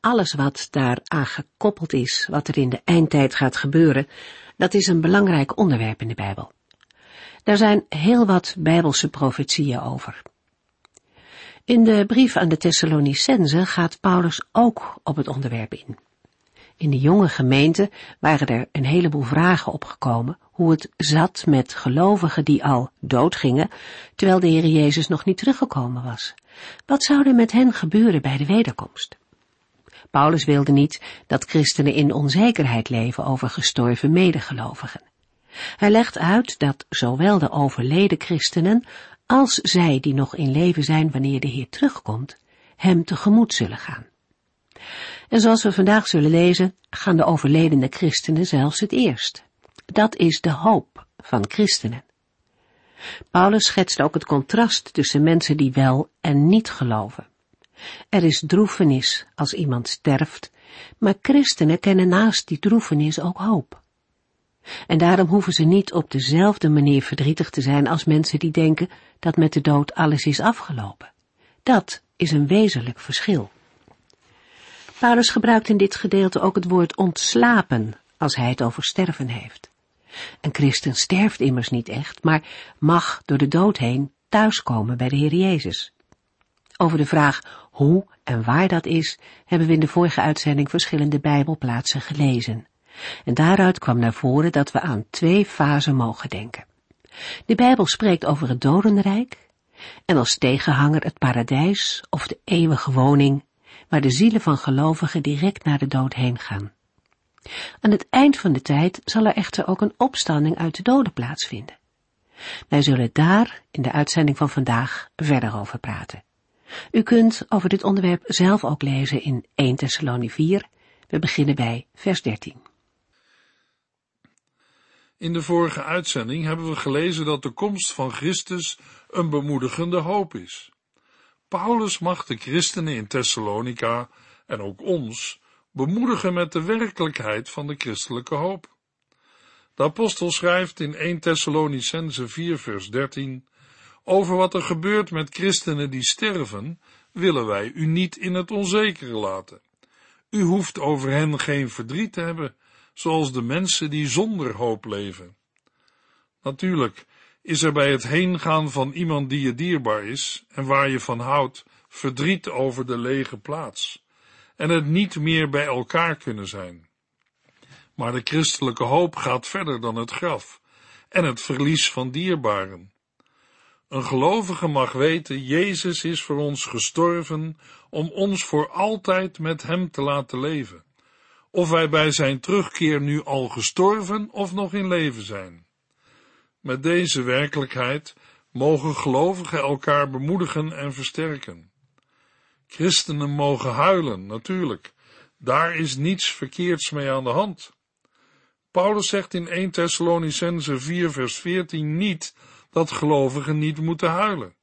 alles wat daaraan gekoppeld is, wat er in de eindtijd gaat gebeuren, dat is een belangrijk onderwerp in de Bijbel. Daar zijn heel wat Bijbelse profetieën over. In de brief aan de Thessalonicenzen gaat Paulus ook op het onderwerp in. In de jonge gemeente waren er een heleboel vragen opgekomen hoe het zat met gelovigen die al doodgingen, terwijl de Heer Jezus nog niet teruggekomen was. Wat zou er met hen gebeuren bij de wederkomst? Paulus wilde niet dat christenen in onzekerheid leven over gestorven medegelovigen. Hij legt uit dat zowel de overleden christenen als zij die nog in leven zijn wanneer de Heer terugkomt, hem tegemoet zullen gaan. En zoals we vandaag zullen lezen, gaan de overledene christenen zelfs het eerst. Dat is de hoop van christenen. Paulus schetst ook het contrast tussen mensen die wel en niet geloven. Er is droefenis als iemand sterft, maar christenen kennen naast die droefenis ook hoop. En daarom hoeven ze niet op dezelfde manier verdrietig te zijn als mensen die denken dat met de dood alles is afgelopen. Dat is een wezenlijk verschil. Paulus gebruikt in dit gedeelte ook het woord ontslapen als hij het over sterven heeft. Een christen sterft immers niet echt, maar mag door de dood heen thuiskomen bij de Heer Jezus. Over de vraag hoe en waar dat is, hebben we in de vorige uitzending verschillende Bijbelplaatsen gelezen. En daaruit kwam naar voren dat we aan twee fasen mogen denken. De Bijbel spreekt over het dodenrijk en als tegenhanger het paradijs of de eeuwige woning waar de zielen van gelovigen direct naar de dood heen gaan. Aan het eind van de tijd zal er echter ook een opstanding uit de doden plaatsvinden. Wij zullen daar in de uitzending van vandaag verder over praten. U kunt over dit onderwerp zelf ook lezen in 1 Thessalonie 4. We beginnen bij vers 13. In de vorige uitzending hebben we gelezen dat de komst van Christus een bemoedigende hoop is. Paulus mag de christenen in Thessalonica en ook ons bemoedigen met de werkelijkheid van de christelijke hoop. De apostel schrijft in 1 Thessalonicense 4 vers 13 over wat er gebeurt met christenen die sterven, willen wij u niet in het onzekere laten. U hoeft over hen geen verdriet te hebben, zoals de mensen die zonder hoop leven. Natuurlijk is er bij het heengaan van iemand die je dierbaar is en waar je van houdt, verdriet over de lege plaats en het niet meer bij elkaar kunnen zijn. Maar de christelijke hoop gaat verder dan het graf en het verlies van dierbaren. Een gelovige mag weten, Jezus is voor ons gestorven om ons voor altijd met Hem te laten leven. Of wij bij Zijn terugkeer nu al gestorven of nog in leven zijn. Met deze werkelijkheid mogen gelovigen elkaar bemoedigen en versterken. Christenen mogen huilen, natuurlijk. Daar is niets verkeerds mee aan de hand. Paulus zegt in 1 Thessalonicense 4 vers 14 niet dat gelovigen niet moeten huilen.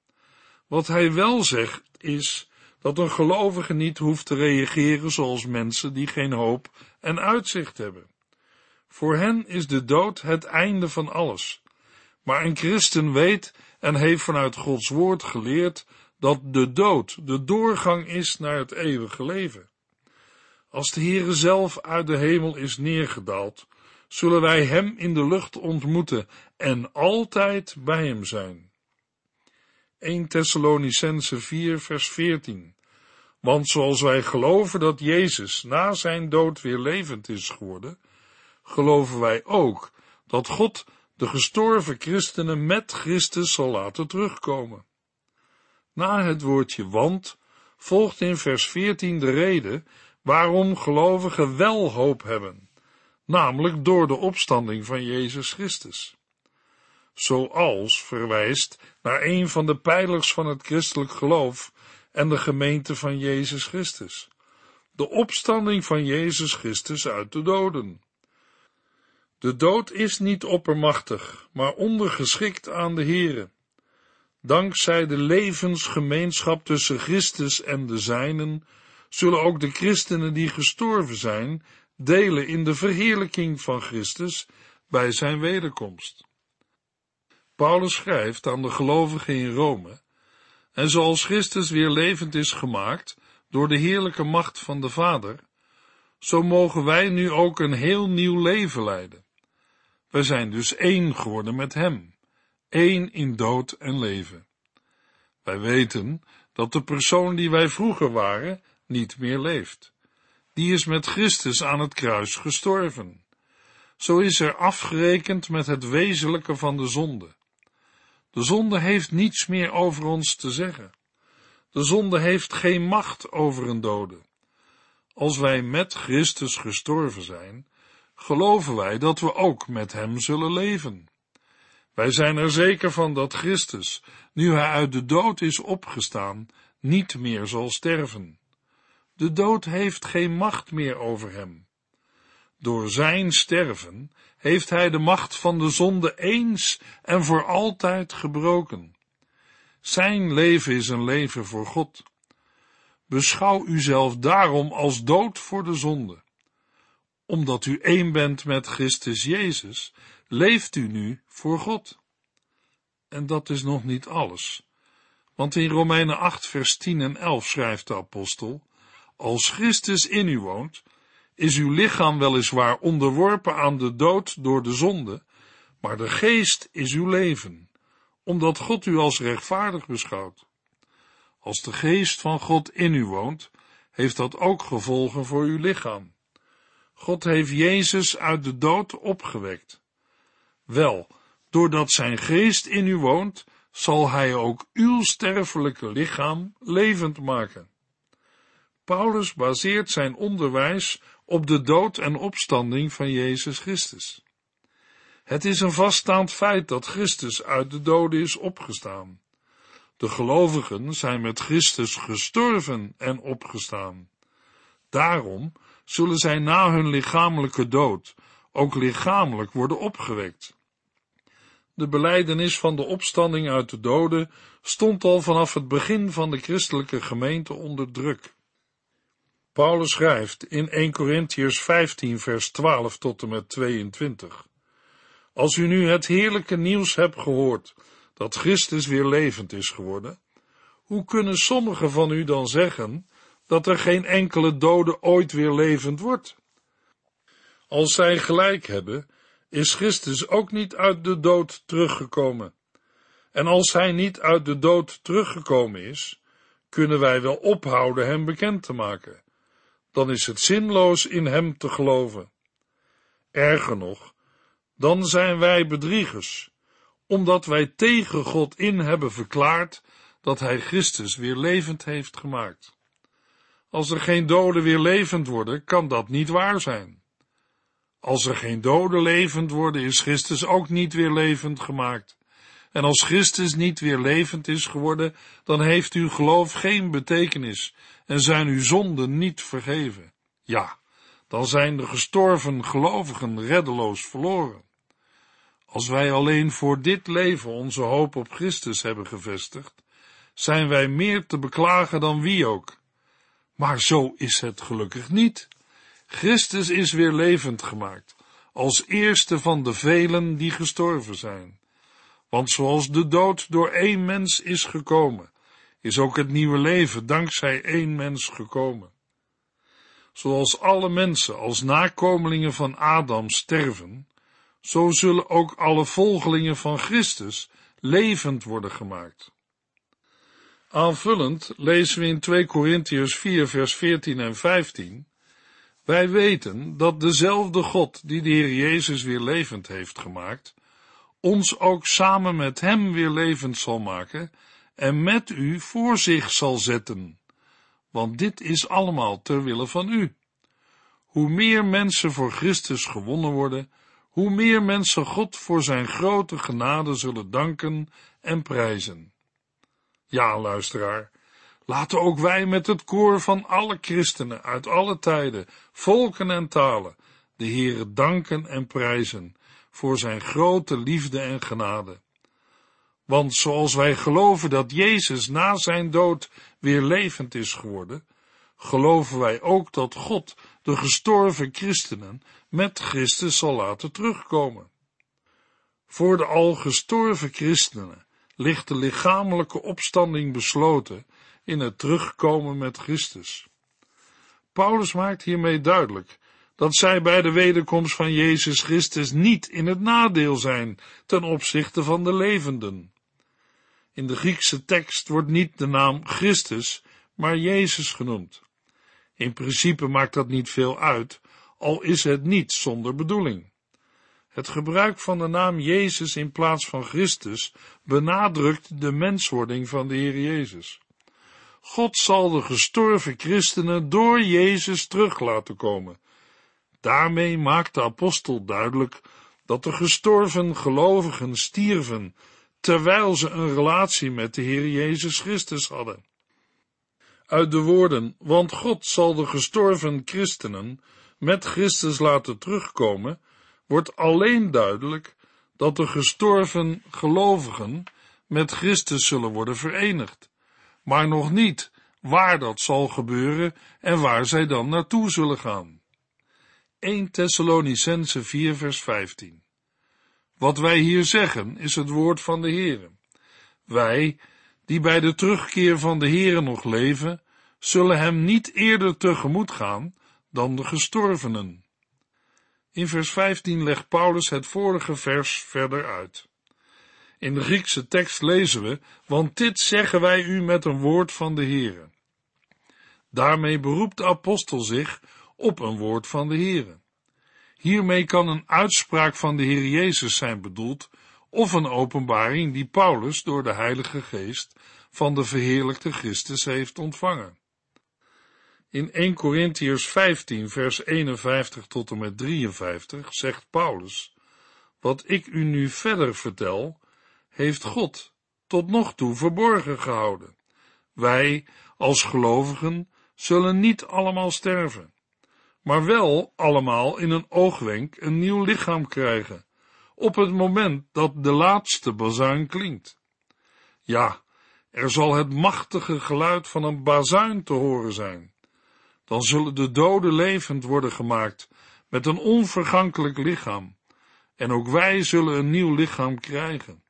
Wat hij wel zegt is dat een gelovige niet hoeft te reageren zoals mensen die geen hoop en uitzicht hebben. Voor hen is de dood het einde van alles. Maar een christen weet en heeft vanuit Gods woord geleerd dat de dood de doorgang is naar het eeuwige leven. Als de Heere zelf uit de hemel is neergedaald, zullen wij Hem in de lucht ontmoeten en altijd bij Hem zijn. 1 Thessalonicense 4 vers 14 Want zoals wij geloven dat Jezus na zijn dood weer levend is geworden, geloven wij ook dat God de gestorven christenen met Christus zal laten terugkomen. Na het woordje want volgt in vers 14 de reden waarom gelovigen wel hoop hebben, namelijk door de opstanding van Jezus Christus. Zoals verwijst naar een van de pijlers van het christelijk geloof en de gemeente van Jezus Christus. de opstanding van Jezus Christus uit de doden. De dood is niet oppermachtig, maar ondergeschikt aan de Here. Dankzij de levensgemeenschap tussen Christus en de zijnen, zullen ook de christenen die gestorven zijn, delen in de verheerlijking van Christus bij zijn wederkomst. Paulus schrijft aan de gelovigen in Rome, en zoals Christus weer levend is gemaakt door de heerlijke macht van de Vader, zo mogen wij nu ook een heel nieuw leven leiden. We zijn dus één geworden met Hem, één in dood en leven. Wij weten dat de persoon die wij vroeger waren niet meer leeft. Die is met Christus aan het kruis gestorven. Zo is er afgerekend met het wezenlijke van de zonde. De zonde heeft niets meer over ons te zeggen. De zonde heeft geen macht over een dode. Als wij met Christus gestorven zijn, geloven wij dat we ook met Hem zullen leven. Wij zijn er zeker van dat Christus, nu Hij uit de dood is opgestaan, niet meer zal sterven. De dood heeft geen macht meer over Hem. Door Zijn sterven heeft Hij de macht van de zonde eens en voor altijd gebroken. Zijn leven is een leven voor God. Beschouw uzelf daarom als dood voor de zonde omdat u één bent met Christus Jezus, leeft u nu voor God. En dat is nog niet alles. Want in Romeinen 8, vers 10 en 11 schrijft de apostel, als Christus in u woont, is uw lichaam weliswaar onderworpen aan de dood door de zonde, maar de geest is uw leven, omdat God u als rechtvaardig beschouwt. Als de geest van God in u woont, heeft dat ook gevolgen voor uw lichaam. God heeft Jezus uit de dood opgewekt. Wel, doordat zijn geest in u woont, zal hij ook uw sterfelijke lichaam levend maken. Paulus baseert zijn onderwijs op de dood en opstanding van Jezus Christus. Het is een vaststaand feit dat Christus uit de doden is opgestaan. De gelovigen zijn met Christus gestorven en opgestaan. Daarom zullen zij na hun lichamelijke dood ook lichamelijk worden opgewekt. De beleidenis van de opstanding uit de doden stond al vanaf het begin van de christelijke gemeente onder druk. Paulus schrijft in 1 Corinthiërs 15 vers 12 tot en met 22. Als u nu het heerlijke nieuws hebt gehoord dat Christus weer levend is geworden, hoe kunnen sommigen van u dan zeggen dat er geen enkele dode ooit weer levend wordt. Als zij gelijk hebben, is Christus ook niet uit de dood teruggekomen. En als hij niet uit de dood teruggekomen is, kunnen wij wel ophouden hem bekend te maken. Dan is het zinloos in hem te geloven. Erger nog, dan zijn wij bedriegers, omdat wij tegen God in hebben verklaard dat hij Christus weer levend heeft gemaakt. Als er geen doden weer levend worden, kan dat niet waar zijn. Als er geen doden levend worden, is Christus ook niet weer levend gemaakt. En als Christus niet weer levend is geworden, dan heeft uw geloof geen betekenis en zijn uw zonden niet vergeven. Ja, dan zijn de gestorven gelovigen reddeloos verloren. Als wij alleen voor dit leven onze hoop op Christus hebben gevestigd, zijn wij meer te beklagen dan wie ook. Maar zo is het gelukkig niet. Christus is weer levend gemaakt, als eerste van de velen die gestorven zijn. Want zoals de dood door één mens is gekomen, is ook het nieuwe leven dankzij één mens gekomen. Zoals alle mensen als nakomelingen van Adam sterven, zo zullen ook alle volgelingen van Christus levend worden gemaakt. Aanvullend lezen we in 2 Korintiërs 4 vers 14 en 15 Wij weten dat dezelfde God die de Heer Jezus weer levend heeft gemaakt, ons ook samen met hem weer levend zal maken en met u voor zich zal zetten. Want dit is allemaal ter wille van u. Hoe meer mensen voor Christus gewonnen worden, hoe meer mensen God voor zijn grote genade zullen danken en prijzen. Ja, luisteraar, Laten ook wij met het koor van alle christenen uit alle tijden, volken en talen, de Heere danken en prijzen voor zijn grote liefde en genade. Want zoals wij geloven dat Jezus na zijn dood weer levend is geworden, geloven wij ook dat God de gestorven christenen met Christus zal laten terugkomen. Voor de al gestorven christenen ligt de lichamelijke opstanding besloten in het terugkomen met Christus. Paulus maakt hiermee duidelijk dat zij bij de wederkomst van Jezus Christus niet in het nadeel zijn ten opzichte van de levenden. In de Griekse tekst wordt niet de naam Christus, maar Jezus genoemd. In principe maakt dat niet veel uit, al is het niet zonder bedoeling. Het gebruik van de naam Jezus in plaats van Christus benadrukt de menswording van de Heer Jezus. God zal de gestorven christenen door Jezus terug laten komen. Daarmee maakt de apostel duidelijk dat de gestorven gelovigen stierven, terwijl ze een relatie met de Heer Jezus Christus hadden. Uit de woorden, want God zal de gestorven christenen met Christus laten terugkomen, wordt alleen duidelijk dat de gestorven gelovigen met Christus zullen worden verenigd, maar nog niet waar dat zal gebeuren en waar zij dan naartoe zullen gaan. 1 Thessalonicense 4 vers 15 Wat wij hier zeggen is het woord van de Heere. Wij, die bij de terugkeer van de Heere nog leven, zullen hem niet eerder tegemoet gaan dan de gestorvenen. In vers 15 legt Paulus het vorige vers verder uit. In de Griekse tekst lezen we, want dit zeggen wij u met een woord van de Heere. Daarmee beroept de apostel zich op een woord van de Heere. Hiermee kan een uitspraak van de Heer Jezus zijn bedoeld, of een openbaring die Paulus door de Heilige Geest van de verheerlijkte Christus heeft ontvangen. In 1 Corinthiërs 15, vers 51 tot en met 53 zegt Paulus: Wat ik u nu verder vertel, heeft God tot nog toe verborgen gehouden. Wij, als gelovigen, zullen niet allemaal sterven, maar wel allemaal in een oogwenk een nieuw lichaam krijgen, op het moment dat de laatste bazuin klinkt. Ja, er zal het machtige geluid van een bazuin te horen zijn dan zullen de doden levend worden gemaakt met een onvergankelijk lichaam, en ook wij zullen een nieuw lichaam krijgen.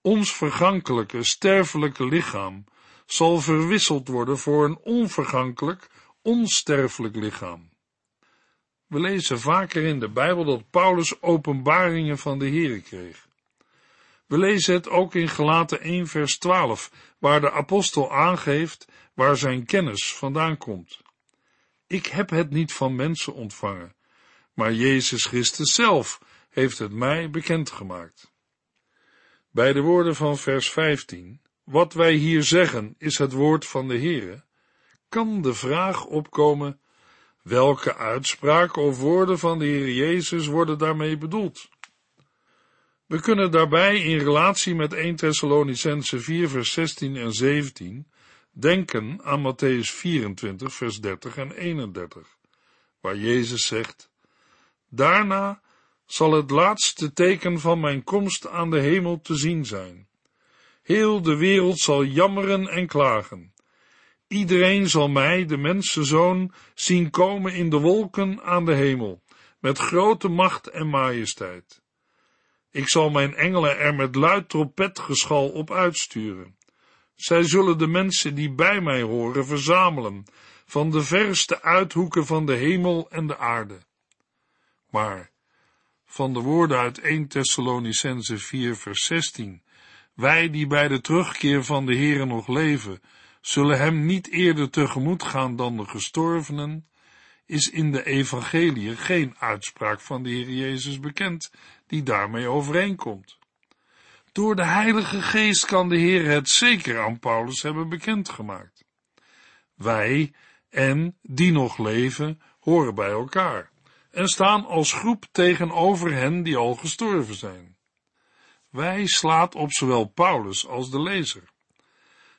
Ons vergankelijke, sterfelijke lichaam zal verwisseld worden voor een onvergankelijk, onsterfelijk lichaam. We lezen vaker in de Bijbel dat Paulus openbaringen van de Here kreeg. We lezen het ook in Gelaten 1 vers 12, waar de apostel aangeeft waar zijn kennis vandaan komt. Ik heb het niet van mensen ontvangen, maar Jezus Christus zelf heeft het mij bekendgemaakt. Bij de woorden van vers 15, wat wij hier zeggen is het woord van de Heere, kan de vraag opkomen, welke uitspraken of woorden van de Heer Jezus worden daarmee bedoeld? We kunnen daarbij in relatie met 1 Thessalonicense 4 vers 16 en 17 denken aan Matthäus 24, vers 30 en 31, waar Jezus zegt, Daarna zal het laatste teken van mijn komst aan de hemel te zien zijn. Heel de wereld zal jammeren en klagen. Iedereen zal mij, de mensenzoon, zien komen in de wolken aan de hemel, met grote macht en majesteit. Ik zal mijn engelen er met luid trompetgeschal op uitsturen. Zij zullen de mensen die bij mij horen verzamelen, van de verste uithoeken van de hemel en de aarde. Maar, van de woorden uit 1 Thessalonicense 4 vers 16, wij die bij de terugkeer van de Heere nog leven, zullen hem niet eerder tegemoet gaan dan de gestorvenen, is in de evangelie geen uitspraak van de Heer Jezus bekend die daarmee overeenkomt. Door de Heilige Geest kan de Heer het zeker aan Paulus hebben bekendgemaakt. Wij en die nog leven horen bij elkaar en staan als groep tegenover hen die al gestorven zijn. Wij slaat op zowel Paulus als de lezer.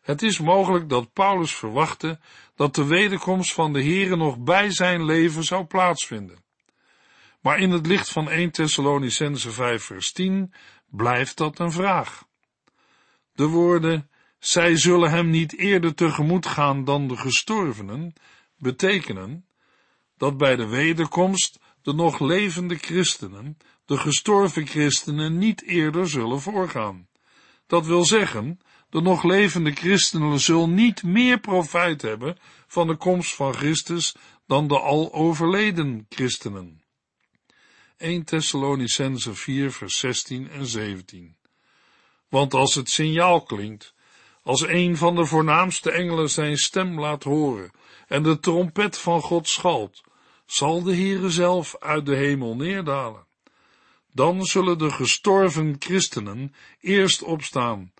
Het is mogelijk dat Paulus verwachtte dat de wederkomst van de Here nog bij zijn leven zou plaatsvinden. Maar in het licht van 1 Thessalonicense 5 vers 10 blijft dat een vraag. De woorden, zij zullen hem niet eerder tegemoet gaan dan de gestorvenen, betekenen dat bij de wederkomst de nog levende christenen, de gestorven christenen, niet eerder zullen voorgaan. Dat wil zeggen, de nog levende christenen zullen niet meer profijt hebben van de komst van Christus dan de al overleden christenen. 1 Thessalonicense 4 vers 16 en 17 Want als het signaal klinkt, als een van de voornaamste engelen zijn stem laat horen en de trompet van God schalt, zal de Heere zelf uit de hemel neerdalen. Dan zullen de gestorven christenen eerst opstaan,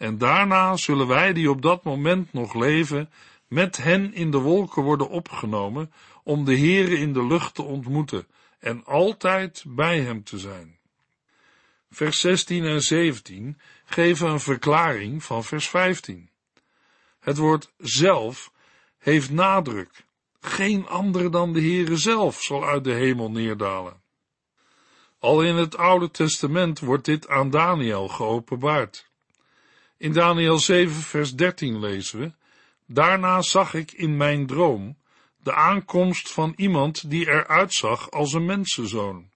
en daarna zullen wij die op dat moment nog leven, met hen in de wolken worden opgenomen, om de Heere in de lucht te ontmoeten en altijd bij hem te zijn. Vers 16 en 17 geven een verklaring van vers 15. Het woord zelf heeft nadruk. Geen andere dan de Heere zelf zal uit de hemel neerdalen. Al in het Oude Testament wordt dit aan Daniel geopenbaard. In Daniel 7 vers 13 lezen we, Daarna zag ik in mijn droom de aankomst van iemand die eruit zag als een mensenzoon.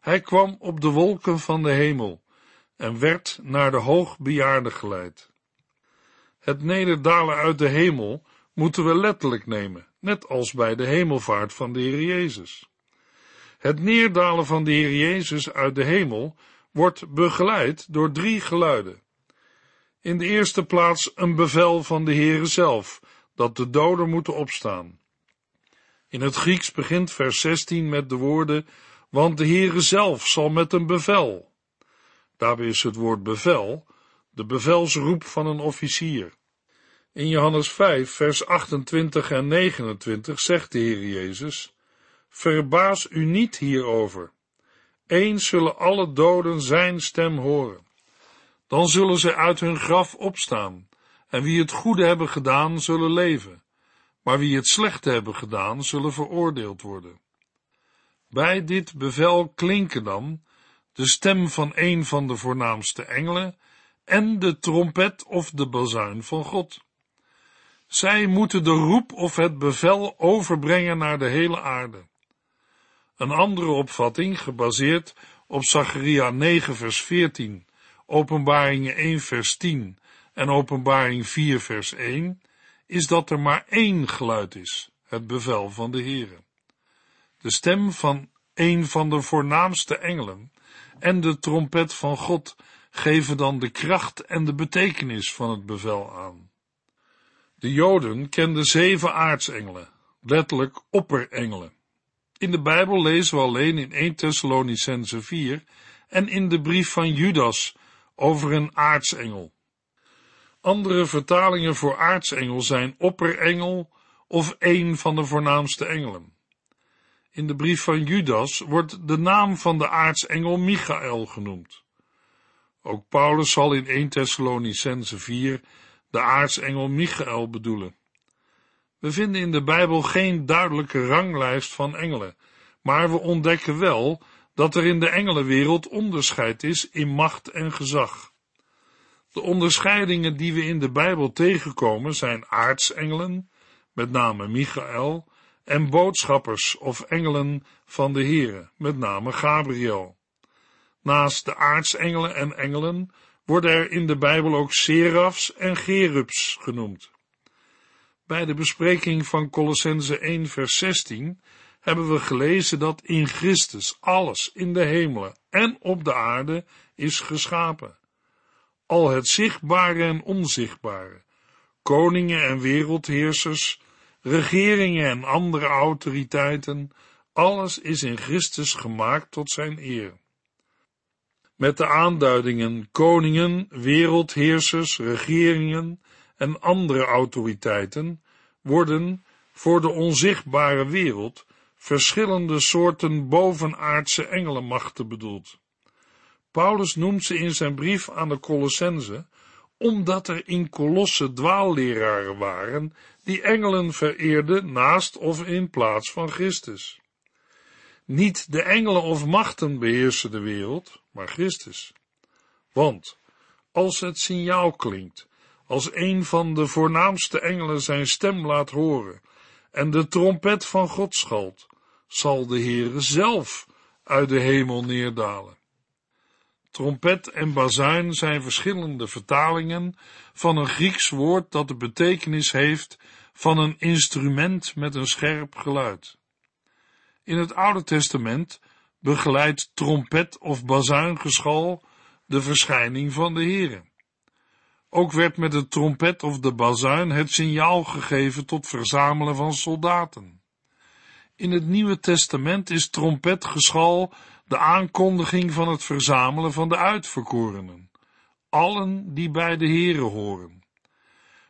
Hij kwam op de wolken van de hemel en werd naar de hoogbejaarde geleid. Het nederdalen uit de hemel moeten we letterlijk nemen, net als bij de hemelvaart van de Heer Jezus. Het neerdalen van de Heer Jezus uit de hemel wordt begeleid door drie geluiden. In de eerste plaats een bevel van de Heere zelf, dat de doden moeten opstaan. In het Grieks begint vers 16 met de woorden, want de Heere zelf zal met een bevel. Daarbij is het woord bevel de bevelsroep van een officier. In Johannes 5, vers 28 en 29 zegt de Heer Jezus, Verbaas u niet hierover. Eens zullen alle doden zijn stem horen. Dan zullen ze uit hun graf opstaan, en wie het goede hebben gedaan, zullen leven, maar wie het slechte hebben gedaan, zullen veroordeeld worden. Bij dit bevel klinken dan de stem van een van de voornaamste engelen en de trompet of de bazuin van God. Zij moeten de roep of het bevel overbrengen naar de hele aarde. Een andere opvatting, gebaseerd op Zacharia 9 vers 14, Openbaringen 1 vers 10 en Openbaring 4 vers 1, is dat er maar één geluid is, het bevel van de Heere. De stem van een van de voornaamste engelen en de trompet van God geven dan de kracht en de betekenis van het bevel aan. De Joden kenden zeven aartsengelen, letterlijk opperengelen. In de Bijbel lezen we alleen in 1 Thessalonicense 4 en in de brief van Judas over een aartsengel. Andere vertalingen voor aartsengel zijn opperengel of een van de voornaamste engelen. In de brief van Judas wordt de naam van de aartsengel Michael genoemd. Ook Paulus zal in 1 Thessalonicense 4 de aartsengel Michael bedoelen. We vinden in de Bijbel geen duidelijke ranglijst van engelen, maar we ontdekken wel dat er in de engelenwereld onderscheid is in macht en gezag. De onderscheidingen die we in de Bijbel tegenkomen zijn aartsengelen, met name Michael, en boodschappers of engelen van de Heere, met name Gabriel. Naast de aartsengelen en engelen worden er in de Bijbel ook serafs en gerubs genoemd. Bij de bespreking van Colossense 1 vers 16 hebben we gelezen dat in Christus alles in de hemelen en op de aarde is geschapen. Al het zichtbare en onzichtbare, koningen en wereldheersers, regeringen en andere autoriteiten, alles is in Christus gemaakt tot zijn eer. Met de aanduidingen koningen, wereldheersers, regeringen en andere autoriteiten worden voor de onzichtbare wereld verschillende soorten bovenaardse engelenmachten bedoeld. Paulus noemt ze in zijn brief aan de Colossense omdat er in Kolosse dwaalleraren waren die engelen vereerden naast of in plaats van Christus. Niet de engelen of machten beheersen de wereld, maar Christus. Want als het signaal klinkt, als een van de voornaamste engelen zijn stem laat horen en de trompet van God schalt, zal de Heere zelf uit de hemel neerdalen. Trompet en bazuin zijn verschillende vertalingen van een Grieks woord dat de betekenis heeft van een instrument met een scherp geluid. In het Oude Testament begeleidt trompet of bazuingeschal de verschijning van de Heere. Ook werd met de trompet of de bazuin het signaal gegeven tot verzamelen van soldaten. In het Nieuwe Testament is trompetgeschal de aankondiging van het verzamelen van de uitverkorenen, allen die bij de Here horen,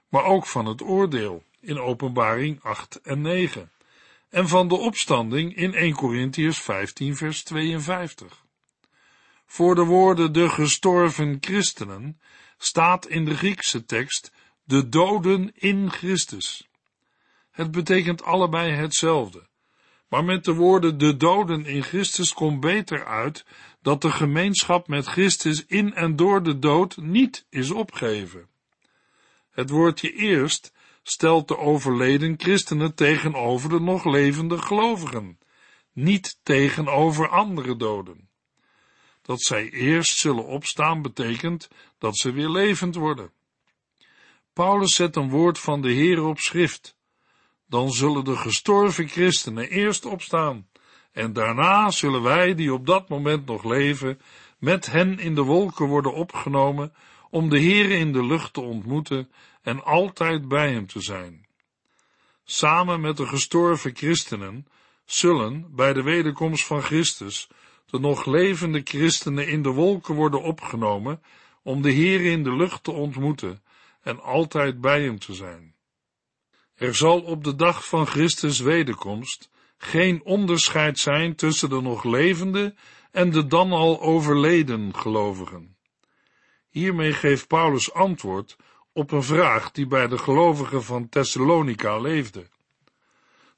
maar ook van het oordeel in Openbaring 8 en 9 en van de opstanding in 1 Corinthians 15 vers 52. Voor de woorden de gestorven christenen staat in de Griekse tekst de doden in Christus. Het betekent allebei hetzelfde. Maar met de woorden de doden in Christus komt beter uit dat de gemeenschap met Christus in en door de dood niet is opgegeven. Het woordje eerst stelt de overleden christenen tegenover de nog levende gelovigen, niet tegenover andere doden. Dat zij eerst zullen opstaan betekent dat ze weer levend worden. Paulus zet een woord van de Heer op schrift dan zullen de gestorven christenen eerst opstaan, en daarna zullen wij, die op dat moment nog leven, met hen in de wolken worden opgenomen, om de Heere in de lucht te ontmoeten en altijd bij hem te zijn. Samen met de gestorven christenen zullen, bij de wederkomst van Christus, de nog levende christenen in de wolken worden opgenomen, om de Heere in de lucht te ontmoeten en altijd bij hem te zijn. Er zal op de dag van Christus wederkomst geen onderscheid zijn tussen de nog levende en de dan al overleden gelovigen. Hiermee geeft Paulus antwoord op een vraag die bij de gelovigen van Thessalonica leefde.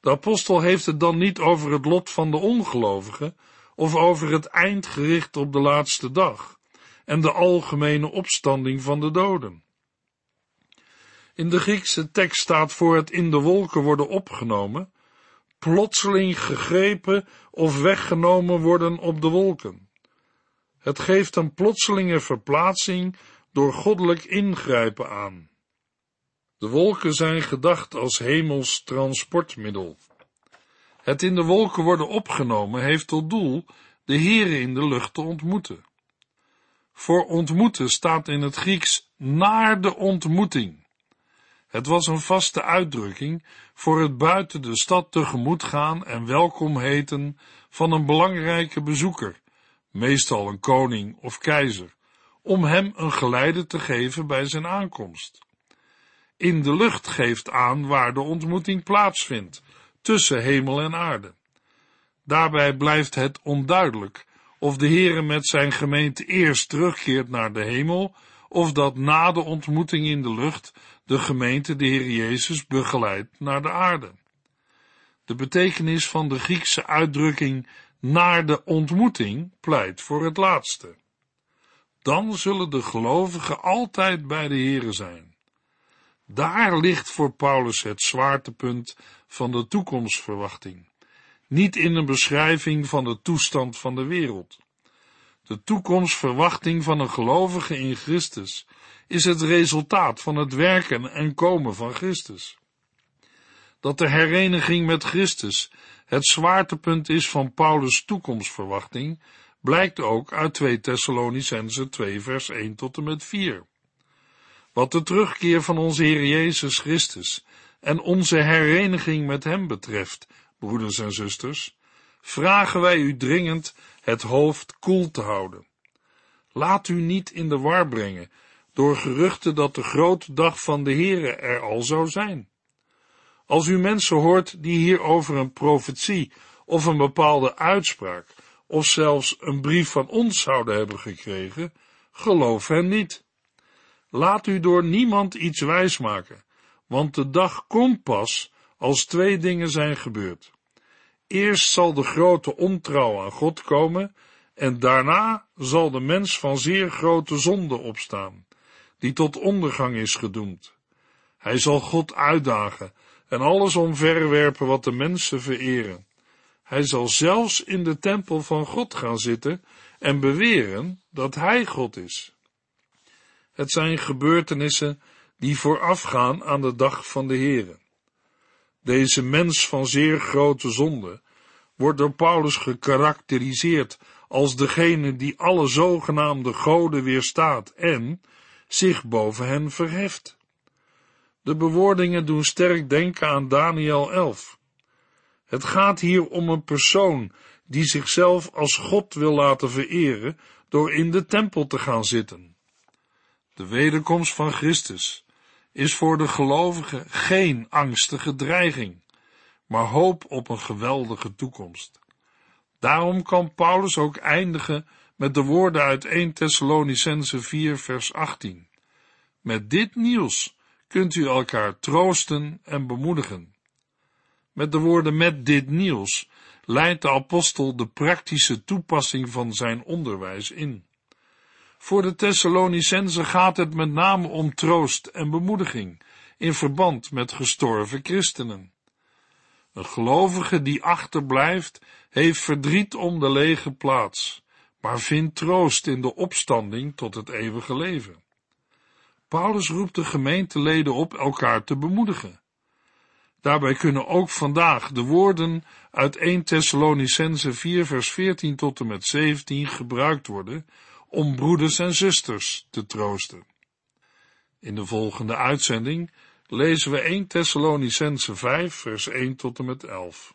De apostel heeft het dan niet over het lot van de ongelovigen of over het eind gericht op de laatste dag en de algemene opstanding van de doden. In de Griekse tekst staat voor het in de wolken worden opgenomen, plotseling gegrepen of weggenomen worden op de wolken. Het geeft een plotselinge verplaatsing door goddelijk ingrijpen aan. De wolken zijn gedacht als hemels transportmiddel. Het in de wolken worden opgenomen heeft tot doel de Here in de lucht te ontmoeten. Voor ontmoeten staat in het Grieks naar de ontmoeting. Het was een vaste uitdrukking voor het buiten de stad tegemoet gaan en welkom heten van een belangrijke bezoeker, meestal een koning of keizer, om hem een geleide te geven bij zijn aankomst. In de lucht geeft aan waar de ontmoeting plaatsvindt, tussen hemel en aarde. Daarbij blijft het onduidelijk of de Heere met zijn gemeente eerst terugkeert naar de hemel, of dat na de ontmoeting in de lucht de gemeente de Heer Jezus begeleidt naar de aarde. De betekenis van de Griekse uitdrukking naar de ontmoeting pleit voor het laatste. Dan zullen de gelovigen altijd bij de Heere zijn. Daar ligt voor Paulus het zwaartepunt van de toekomstverwachting, niet in een beschrijving van de toestand van de wereld. De toekomstverwachting van een gelovige in Christus is het resultaat van het werken en komen van Christus. Dat de hereniging met Christus het zwaartepunt is van Paulus' toekomstverwachting, blijkt ook uit 2 Thessalonicense 2 vers 1 tot en met 4. Wat de terugkeer van onze Heer Jezus Christus en onze hereniging met Hem betreft, broeders en zusters, vragen wij u dringend het hoofd koel te houden. Laat u niet in de war brengen door geruchten dat de grote dag van de Heere er al zou zijn. Als u mensen hoort die hierover een profetie of een bepaalde uitspraak of zelfs een brief van ons zouden hebben gekregen, geloof hen niet. Laat u door niemand iets wijsmaken, want de dag komt pas als twee dingen zijn gebeurd. Eerst zal de grote ontrouw aan God komen, en daarna zal de mens van zeer grote zonde opstaan, die tot ondergang is gedoemd. Hij zal God uitdagen en alles omverwerpen wat de mensen vereren. Hij zal zelfs in de tempel van God gaan zitten en beweren dat hij God is. Het zijn gebeurtenissen die voorafgaan aan de dag van de Here. Deze mens van zeer grote zonde wordt door Paulus gekarakteriseerd als degene die alle zogenaamde goden weerstaat en zich boven hen verheft. De bewoordingen doen sterk denken aan Daniel 11. Het gaat hier om een persoon die zichzelf als God wil laten vereren door in de tempel te gaan zitten. De wederkomst van Christus is voor de gelovigen geen angstige dreiging, maar hoop op een geweldige toekomst. Daarom kan Paulus ook eindigen met de woorden uit 1 Thessalonicense 4 vers 18. Met dit nieuws kunt u elkaar troosten en bemoedigen. Met de woorden met dit nieuws leidt de apostel de praktische toepassing van zijn onderwijs in. Voor de Thessalonicenzen gaat het met name om troost en bemoediging in verband met gestorven christenen. Een gelovige die achterblijft, heeft verdriet om de lege plaats, maar vindt troost in de opstanding tot het eeuwige leven. Paulus roept de gemeenteleden op elkaar te bemoedigen. Daarbij kunnen ook vandaag de woorden uit 1 Thessalonicense 4 vers 14 tot en met 17 gebruikt worden om broeders en zusters te troosten. In de volgende uitzending lezen we 1 Thessalonicense 5 vers 1 tot en met 11.